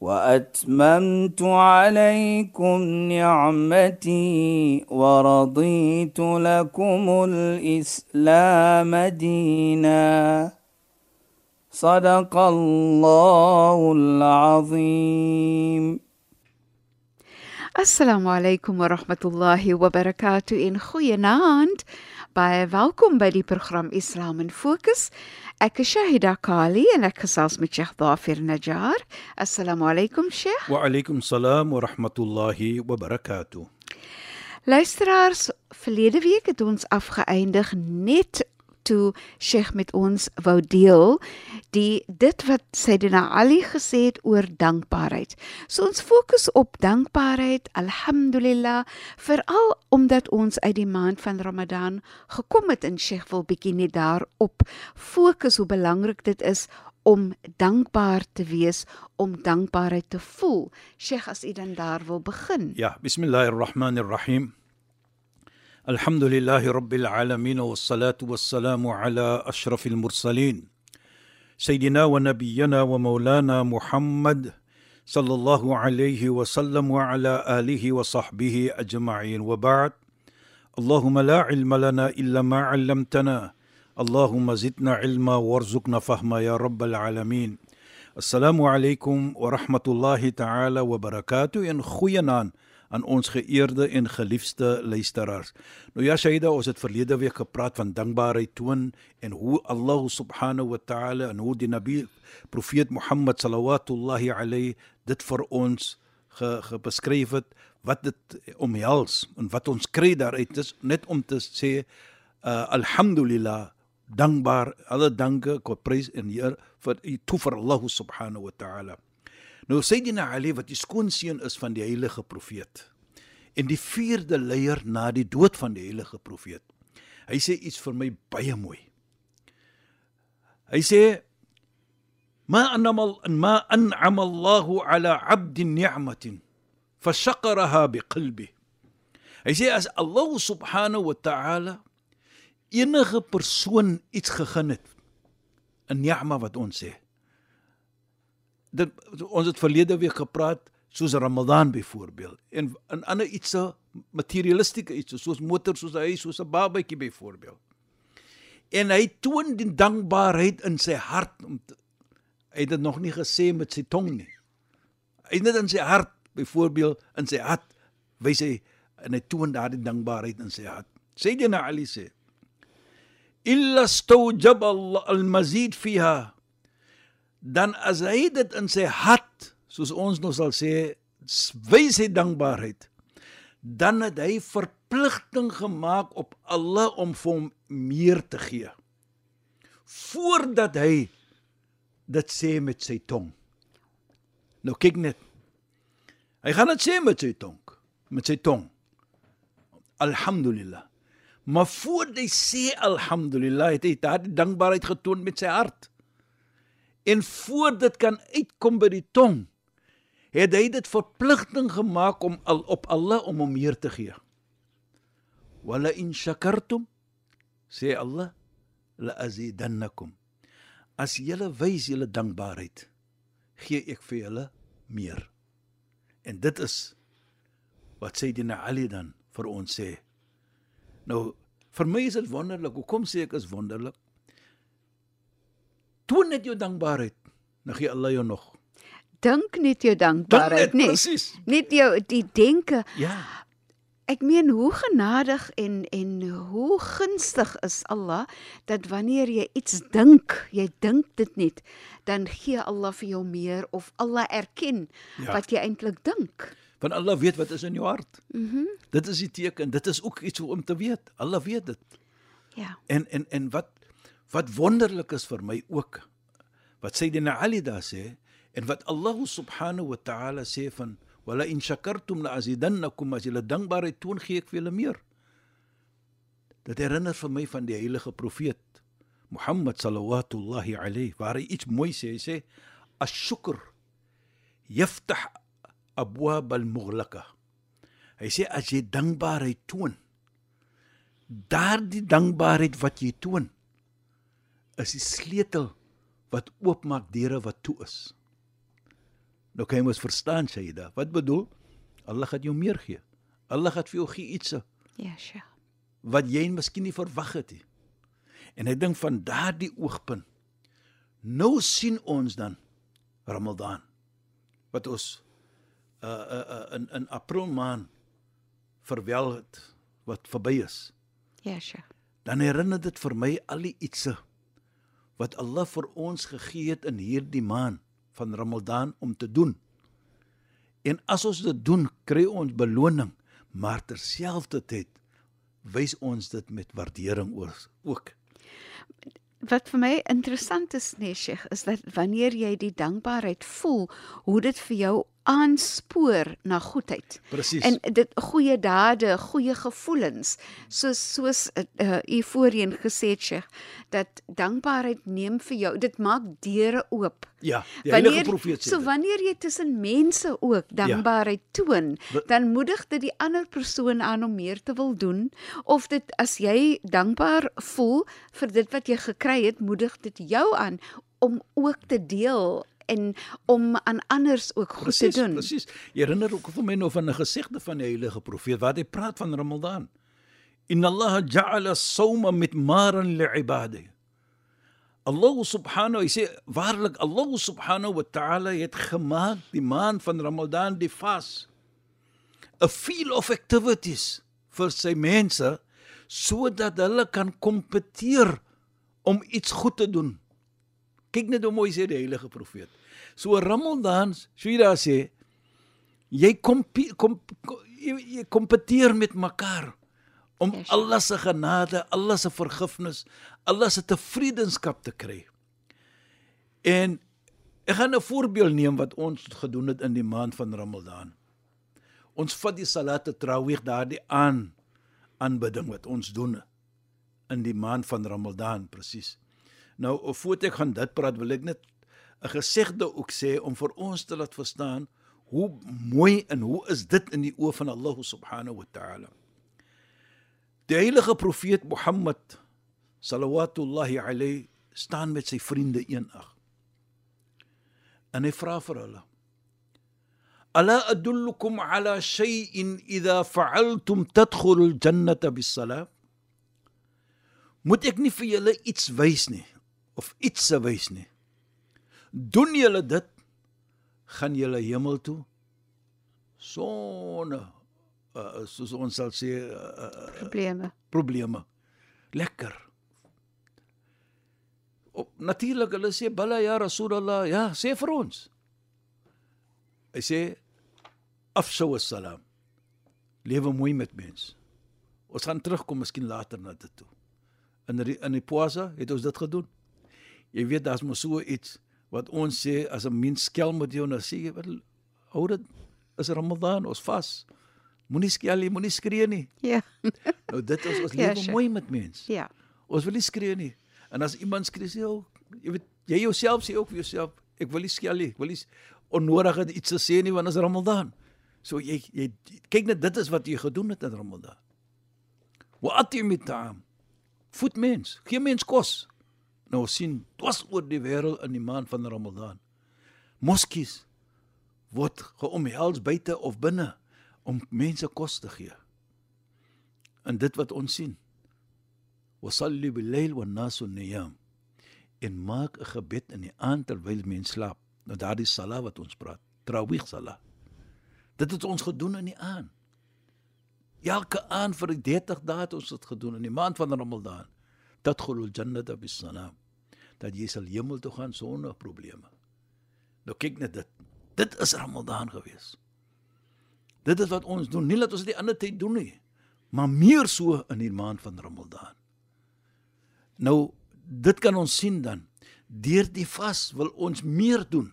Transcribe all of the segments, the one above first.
وأتممت عليكم نعمتي ورضيت لكم الإسلام دينا. صدق الله العظيم. السلام عليكم ورحمة الله وبركاته. إن خيناند باي فالكم بدي برنامج إسلام ان فوكس Ek is Shahida Kali en ek gesels met Sheikh Dafir Najjar. Assalamu alaykum Sheikh. Wa alaykum salaam wa rahmatullahi wa barakatuh. Luisteraars, verlede week het ons afgeëindig net toe Sheikh met ons wou deel die dit wat Sayyidina Ali gesê het oor dankbaarheid. So ons fokus op dankbaarheid, alhamdulillah, veral omdat ons uit die maand van Ramadan gekom het en Sheikh wil bietjie net daarop fokus hoe belangrik dit is om dankbaar te wees, om dankbaarheid te voel. Sheikh, as u dan daar wil begin. Ja, bismillahirrahmanirrahim. الحمد لله رب العالمين والصلاة والسلام على أشرف المرسلين سيدنا ونبينا ومولانا محمد صلى الله عليه وسلم وعلى آله وصحبه أجمعين وبعد اللهم لا علم لنا إلا ما علمتنا اللهم زدنا علما وارزقنا فهما يا رب العالمين السلام عليكم ورحمة الله تعالى وبركاته إن خوينان aan ons geëerde en geliefde luisteraars. Nou ja Shaida, ons het verlede week gepraat van dankbaarheid toon en hoe Allah subhanahu wa ta'ala en hoe die Nabi Profeet Mohammed sallallahu alayhi dit vir ons ge, ge beskryf het wat dit omhels en wat ons kry daaruit is net om te sê uh, alhamdulillah dankbaar alle danke kom prys en eer vir toe vir Allah subhanahu wa ta'ala. Nou Sayyidina Ali wat die skoonseun is van die heilige profeet en die vierde leier na die dood van die heilige profeet. Hy sê iets vir my baie mooi. Hy sê ma anamal ma an'ama Allahu ala 'abdin ni'matin fashaqaraha biqalbi. Hy sê as Allah subhanahu wa ta'ala enige persoon iets gegee het 'n ni'ma wat ons sê dit ons het verlede week gepraat soos Ramadan byvoorbeeld en in ander iets so materialistiese iets soos motor soos 'n huis soos 'n babatjie byvoorbeeld en hy toon die dankbaarheid in sy hart om te, hy het dit nog nie gesê met sy tong nie. Hy het net in sy hart byvoorbeeld in sy hart wys hy en hy toon daardie dankbaarheid in sy hart. Sê jy na Ali sê illa stawjaba al-mazid fiha dan as hy dit in sy hart soos ons nog sal sê wys hy dankbaarheid dan het hy verpligting gemaak op Allah om vir hom meer te gee voordat hy dit sê met sy tong. Nou kyk net hy gaan dit sê met sy tong met sy tong. Alhamdulillah. Maar voor hy sê alhamdulillah het hy daardie dankbaarheid getoon met sy hart En voor dit kan uitkom by die tong, het hy dit verpligting gemaak om al op Allah om hom meer te gee. Wala in shakartum sê Allah la azidannakum. As julle wys julle dankbaarheid, gee ek vir julle meer. En dit is wat sê die Ali dan vir ons sê. Nou vir my is dit wonderlik. Hoekom sê ek is wonderlik? Toon net jou dankbaarheid, dan gee Allah jou nog. Dink net jou dankbaarheid, net. Presies. Net jou die denke. Ja. Ek meen hoe genadig en en hoe gunstig is Allah dat wanneer jy iets dink, jy dink dit net, dan gee Allah vir jou meer of Allah erken Ja. wat jy eintlik dink. Want Allah weet wat is in jou hart. Mhm. Mm Dit is die teken. Dit is ook iets om te weet. Allah weet dit. ja. En en en wat wat wonderlik is vir my ook wat Sayyidina Ali daar sê en wat Allah subhanahu wa ta'ala sê van Wala in shakartum la azidannakum as julle dankbaarheid toon gee ek vir julle meer. Dit herinner vir my van die heilige profeet Mohammed sallallahu alayhi waar hy iets mooi sê. Hy sê ash-shukr yaftah abwaab al-mughlaqa. Hy sê as jy dankbaarheid toon, daardie dankbaarheid wat jy toon is die sleutel wat oopmaak deure wat toe is. Nou kan jy mos verstaan Shaida, wat bedoel? Allah gaan jou meer gee. Allah gaan vir jou gee iets Ja, Sheikh. wat jy miskien nie verwag het nie. En ek dink van daardie oogpunt nou sien ons dan Ramadan wat ons uh uh, uh in in April maand verwel het wat verby is. Ja, Sheikh. Dan herinner dit vir my al die ietsie wat Allah vir ons gegee het in hierdie maand van Ramadan om te doen. En as ons dit doen, kry ons beloning, maar terselfdertyd wys ons dit met waardering oor ook. Wat vir my interessant is, Sheikh, is dat wanneer jy die dankbaarheid voel, hoe dit vir jou aanspoor na goedheid. Presies. En dit goeie dade, goeie gevoelens. Soos soos uh, u voorheen gesê het, Sheikh, dat dankbaarheid neem vir jou, dit maak deure oop. ja, die heilige profeet sê so dit. wanneer jy tussen mense ook dankbaarheid ja. toon, Wa- dan moedig dit die ander persoon aan om meer te wil doen of dit as jy dankbaar voel vir dit wat jy gekry het, moedig dit jou aan om ook te deel en om aan anders ook goed Presies, te doen. presies. Jy herinner ook vir my nou van 'n gesegde van die heilige profeet waar hy praat van Ramadan. Inna Allah ja'ala as-sawma mitmaran li'ibadihi. Allah subhanahu hy sê waarlik Allah subhanahu wa ta'ala het gemaak die maand van Ramadan die vas 'n field of activities vir sy mense sodat hulle kan kompeteer om iets goed te doen. Kyk net hoe mooi sê die heilige profeet. So Ramadan, Shira sê jy kom kom jy, jy kompeteer met mekaar om Yes. Allah se genade, Allah se vergifnis, Allah se tevredenskap te kry. En ek gaan 'n voorbeeld neem wat ons gedoen het in die maand van Ramadan. Ons vat die salat tarawih daardie aan aanbidding wat ons doen in die maand van Ramadan presies. Nou voordat ek gaan dit praat, wil ek net 'n gesegde ook sê om vir ons te laat verstaan hoe mooi en hoe is dit in die oë van Allah subhanahu wa ta'ala. Die heilige profeet Mohammed sallallahu alayhi staan met sy vriende eendag. En hy vra vir hulle: "Ala adullukum ala shay'in idha fa'altum tadkhulul jannata bis-salam?" Moet ek nie vir julle iets wys nie of iets se wys nie. Doen julle dit, gaan julle hemel toe sonder uh, soos ons sal sê uh, Probleme. probleme. Lekker. Op natuurlik hulle sê bala ya Rasulullah, ja, sê vir ons. Hy sê afsou salam. Lewe mooi met mens. Ons gaan terugkom miskien later na dit toe. In die, in die Poasa het ons dit gedoen. Jy weet daar's mos so iets wat ons sê as 'n mens skel met jou nou sê jy wel hou dit is Ramadan, ons vas. Moenie skel nie, moenie skree nie. Ja. Nou dit is ons Ja, lewe sure. mooi met mens. Ja. Ons wil nie skree nie. En as iemand skree sê jy, jy weet jy jouself sê ook vir jouself, ek wil nie skel nie, ek wil nie onnodig iets te sê nie want is Ramadan. So jy jy kyk net dit is wat jy gedoen het in Ramadan. Wa atim ta'am. Voed mens, gee mens kos. Nou sien dwars oor die wêreld in die maand van Ramadan. Moskies word geomhels buite of binne om mense kos te gee. En dit wat ons sien. Wasalli bil-layl wan-nasu niyam. En maak 'n gebed in die aand terwyl mense slaap. Nou daardie sala wat ons praat, trawih sala. Dit het ons gedoen in die aand. Elke aand vir die 30 dae het ons dit gedoen in die maand van Ramadan. Tadkhulul jannata bis-salam. Dat jy sal hemel toe gaan sonder probleme. Nou kyk net dit. Dit is Ramadan gewees. Dit is wat ons doen. Nie dat ons dit die ander tyd doen nie, maar meer so in die maand van Ramadan. Nou dit kan ons sien dan. Deur die vas wil ons meer doen.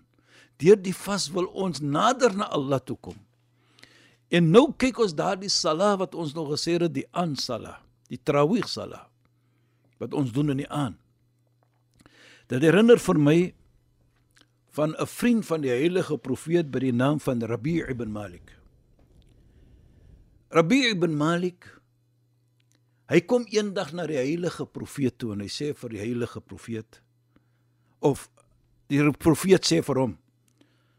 Deur die vas wil ons nader na Allah toe kom. En nou kyk ons daardie salah wat ons nog gesê het die aansalah, die tarawih salah wat ons doen in die aand. Dit herinner vir my van 'n vriend van die heilige profeet by die naam van Rabi' ibn Malik. Rabi' ibn Malik hy kom eendag na die heilige profeet toe en hy sê vir die heilige profeet of die profeet sê vir hom: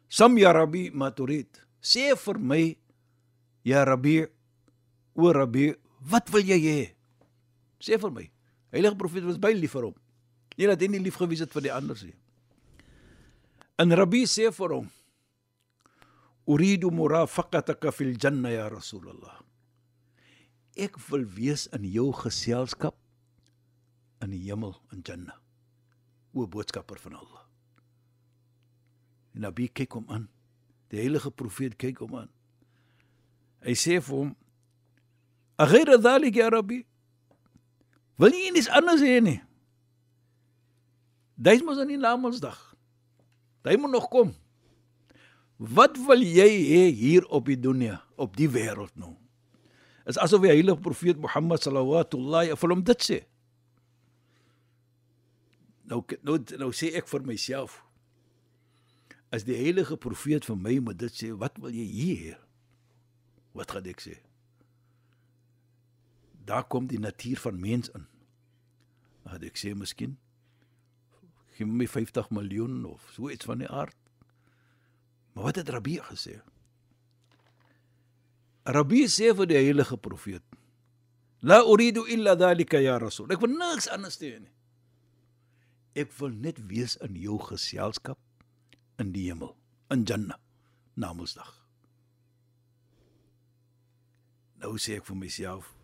"Sam ya Rabi' ma turid." Sê vir my Ja Rabbi, o Rabbi, wat wil jy hê? Sê vir my. Heilige profeet was baie lief vir hom. Nie dat hy nie lief gewees het vir die ander nie. En Rabbi sê vir hom: Uridu murafaqataka fil janna ya Rasulullah. Ek wil wees in jou geselskap in die hemel in Jannah. O boodskapper van Allah. En Nabi kyk hom aan. Die heilige profeet kyk hom aan. Hy sê vir hom: "Aghaira dhalik ya Rabbi." Wil jy niks anders hê nie? Dis mos aan die Namedsdag. Hy moet nog kom. Wat wil jy hê hier op die dunia, op die wêreld nou? Is asof die heilige profeet Mohammed sallallahu alaihi wasallam dit sê. Nou nou nou sê ek vir myself as die heilige profeet vir my moet dit sê, wat wil jy hier? Wat gaan ek sê? Daar kom die natuur van mens in. Wat ek sê miskien gee my 50 miljoen of so iets van die aard. Maar wat het Rabbi gesê? Rabbi sê vir die heilige profeet: "La uridu illa dhalika ya rasul." Ek wil niks anders hê nie. Ek wil net wees in jou geselskap in die hemel, in Jannah, na Mosdag. Nou sê ek vir myself,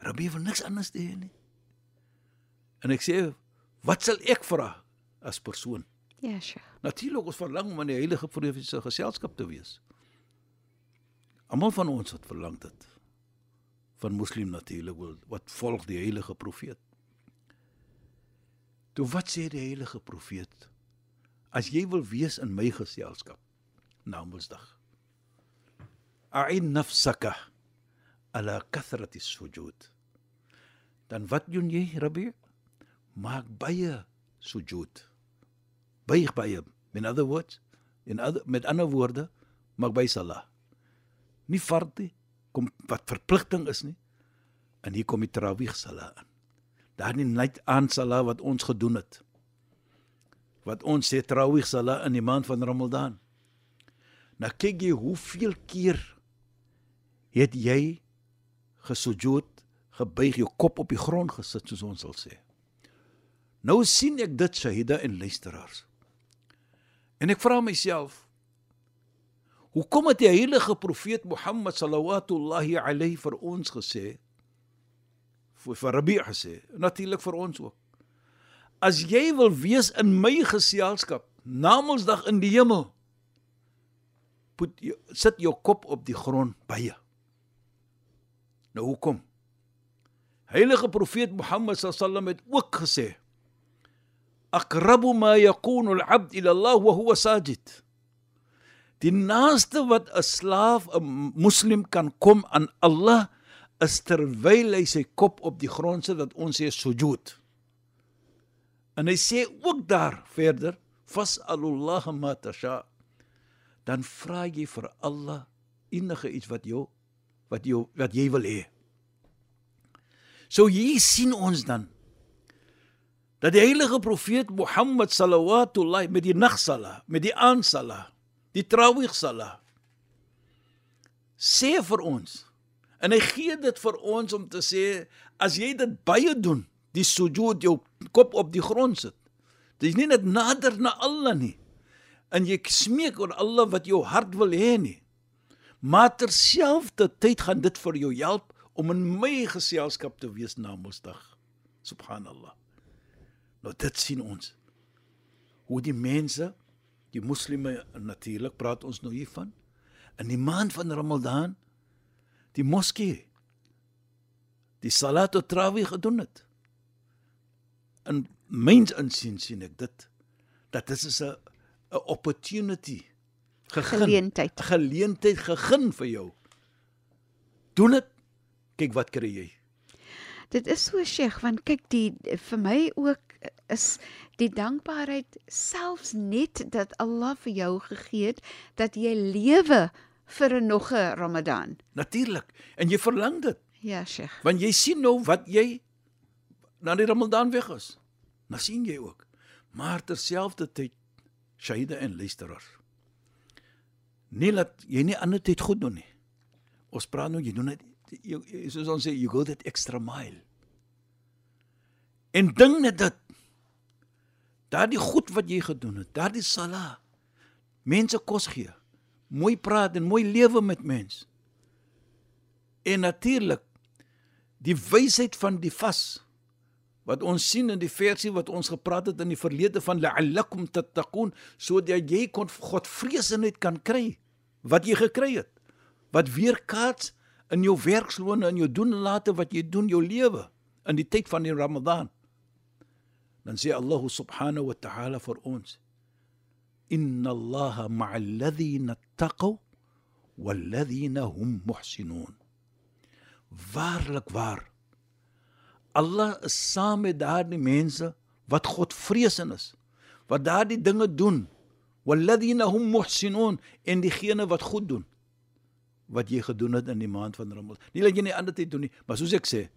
Rabbi wil niks anders hê nie. En ek sê, wat sal ek vra as persoon? Ja, Sheikh. Natuurlik ons verlang om in die heilige profetiese geselskap te wees. Almal van ons het verlang dit. Van moslim natuurlik wil wat volg die heilige profeet. Toe wat sê die heilige profeet? As jy wil wees in my geselskap na Mondsdag a'in nafsaka ala kathrati sujud dan wat doen jy rabbi maak baie sujud baie baie in other words in other met ander woorde maak baie salah. Nie fardie kom wat verpligting is nie en hier kom die tarawih salah in. Daar nie net aan salah wat ons gedoen het wat ons sê tarawih salah in die maand van ramadan. Nou kyk jy hoeveel keer het jy gesujud, gebuig jou kop op die grond gesit soos ons sal sê. Nou sien ek dit Shahida en luisteraars. En ek vra myself Hoekom het die heilige profeet Mohammed sallallahu alayhi vir ons gesê vir, vir Rabi' gesê natuurlik vir ons ook As jy wil wees in my geselskap namelsdag in die hemel put sit jou kop op die grond baie Nou hoekom? Heilige profeet Mohammed sallam het ook gesê: Aqrabu ma yakunu al-'abd ila Allah wa huwa sajid. Die naaste wat 'n slaaf, 'n moslim kan kom aan Allah is terwyl hy sy kop op die grond sit dat ons sê sujud. En hy sê ook daar verder: Fas'alullah ma tasha. Dan vra jy vir Allah enige iets wat jou wat jy wat jy wil hê. So hier sien ons dan dat die heilige profeet Mohammed sallallahu met die nagsala, met die aansala, die trawig sala sê vir ons en hy gee dit vir ons om te sê as jy dit baie doen, die sujud jou kop op die grond sit. Dis nie net nader na Allah nie. En jy smeek oor Allah wat jou hart wil hê nie. Maar terselfdertyd gaan dit vir jou help om in my geselskap te wees na Mosdag. Subhanallah. Nou dit sien ons. Hoe die mense, die moslime natuurlik praat ons nou hiervan in die maand van Ramadan die moskee die salat of tarawih gedoen het. In myns insien sien ek dit dat dit is 'n 'n opportunity gegeen. Geleentheid. Geleentheid gegeen vir jou. Doen dit. Kyk wat kry jy. Dit is so Sheikh want kyk die vir my ook is die dankbaarheid selfs net dat Allah vir jou gegee het dat jy lewe vir 'n nog 'n Ramadan. Natuurlik. En jy verlang dit. Ja, Sheikh. Want jy sien nou wat jy na die Ramadan weg is. Nou sien jy ook. Maar terselfdertyd Shahida en luisteraars. Nie laat jy nie ander tyd goed doen nie. Ons praat nou jy doen jy- soos ons sê you go that extra mile. En ding net dit. Daardie goed wat jy gedoen het, daardie sala. Mense kos gee. Mooi praat en mooi lewe met mense. En natuurlik die wysheid van die vas wat ons sien in die versie wat ons gepraat het in die verlede van la'allakum tattaqun sodat jy kon godvreesenheid kan kry wat jy gekry het wat weerkaats in jou werkslone en jou doen en late wat jy doen jou lewe in die tyd van die Ramadan dan sê Allah subhanahu wa ta'ala vir ons inna allaha ma'al ladhina taqaw wal ladhina hum muhsinun. Waarlik waar Allah is saam met daardie mense wat God vreesin is wat daardie dinge doen walladhina hum muhsinun en diegene wat goed doen wat jy gedoen het in die maand van Ramadan. Nie dat jy nie ander tyd doen nie maar soos ek sê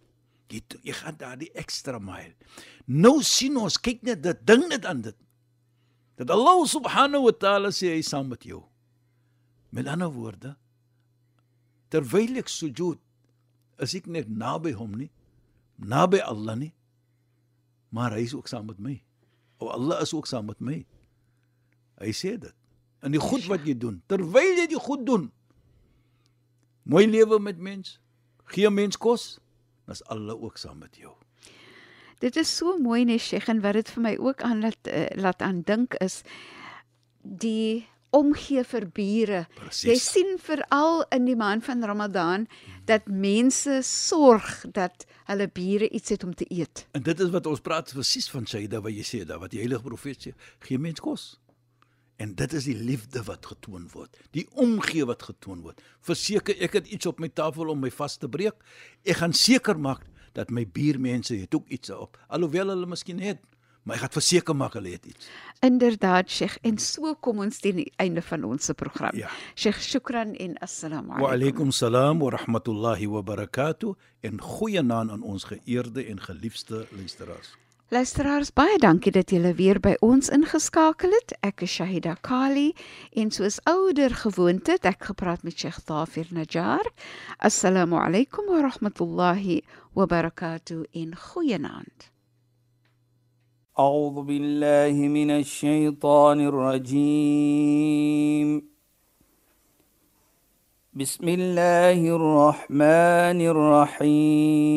jy jy gaan daardie ekstra mile. Nou sien ons kyk net dit ding net aan dit. Dat Allah subhanahu wa taala sê hy saam met jou. Met ander woorde terwyl ek sujud is ek net naby hom nie naby Allah nie maar hy is ook saam met my. O Allah is ook saam met my. Hy sê dit. En die goed wat jy doen terwyl jy die goed doen mooi lewe met mens gee mens kos is Allah ook saam met jou Dit is so mooi nee Sheikh en wat dit vir my ook aan laat uh, laat aan dink is die omgee vir bure. Jy Presies. sien veral in die maand van Ramadan dat mense sorg dat hulle bure iets het om te eet. En dit is wat ons praat presies van Saida wat jy sê daar wat die heilige profeet sê, gee mens kos. En dit is die liefde wat getoon word, die omgee wat getoon word. Verseker ek het iets op my tafel om my vas te breek. Ek gaan seker maak dat my buurmense het ook iets op. Alhoewel hulle miskien het, maar ek gaan verseker maak hulle het iets. Inderdaad Sheikh en so kom ons teen die einde van ons se program. Ja. Sheikh shukran en assalamu Wa alaykum. alaykum salaam wa rahmatullahi wa barakatuh en goeie naam aan ons geëerde en geliefde luisteraars. Luisteraars, baie dankie dat julle weer by ons ingeskakel het. Ek is Shahida Kali en soos ouer gewoonte het ek gepraat met Sheikh Dafir Najjar. Assalamu alaykum wa rahmatullahi wa barakatuh en goeienaand. أعوذ بالله من الشيطان الرجيم بسم الله الرحمن الرحيم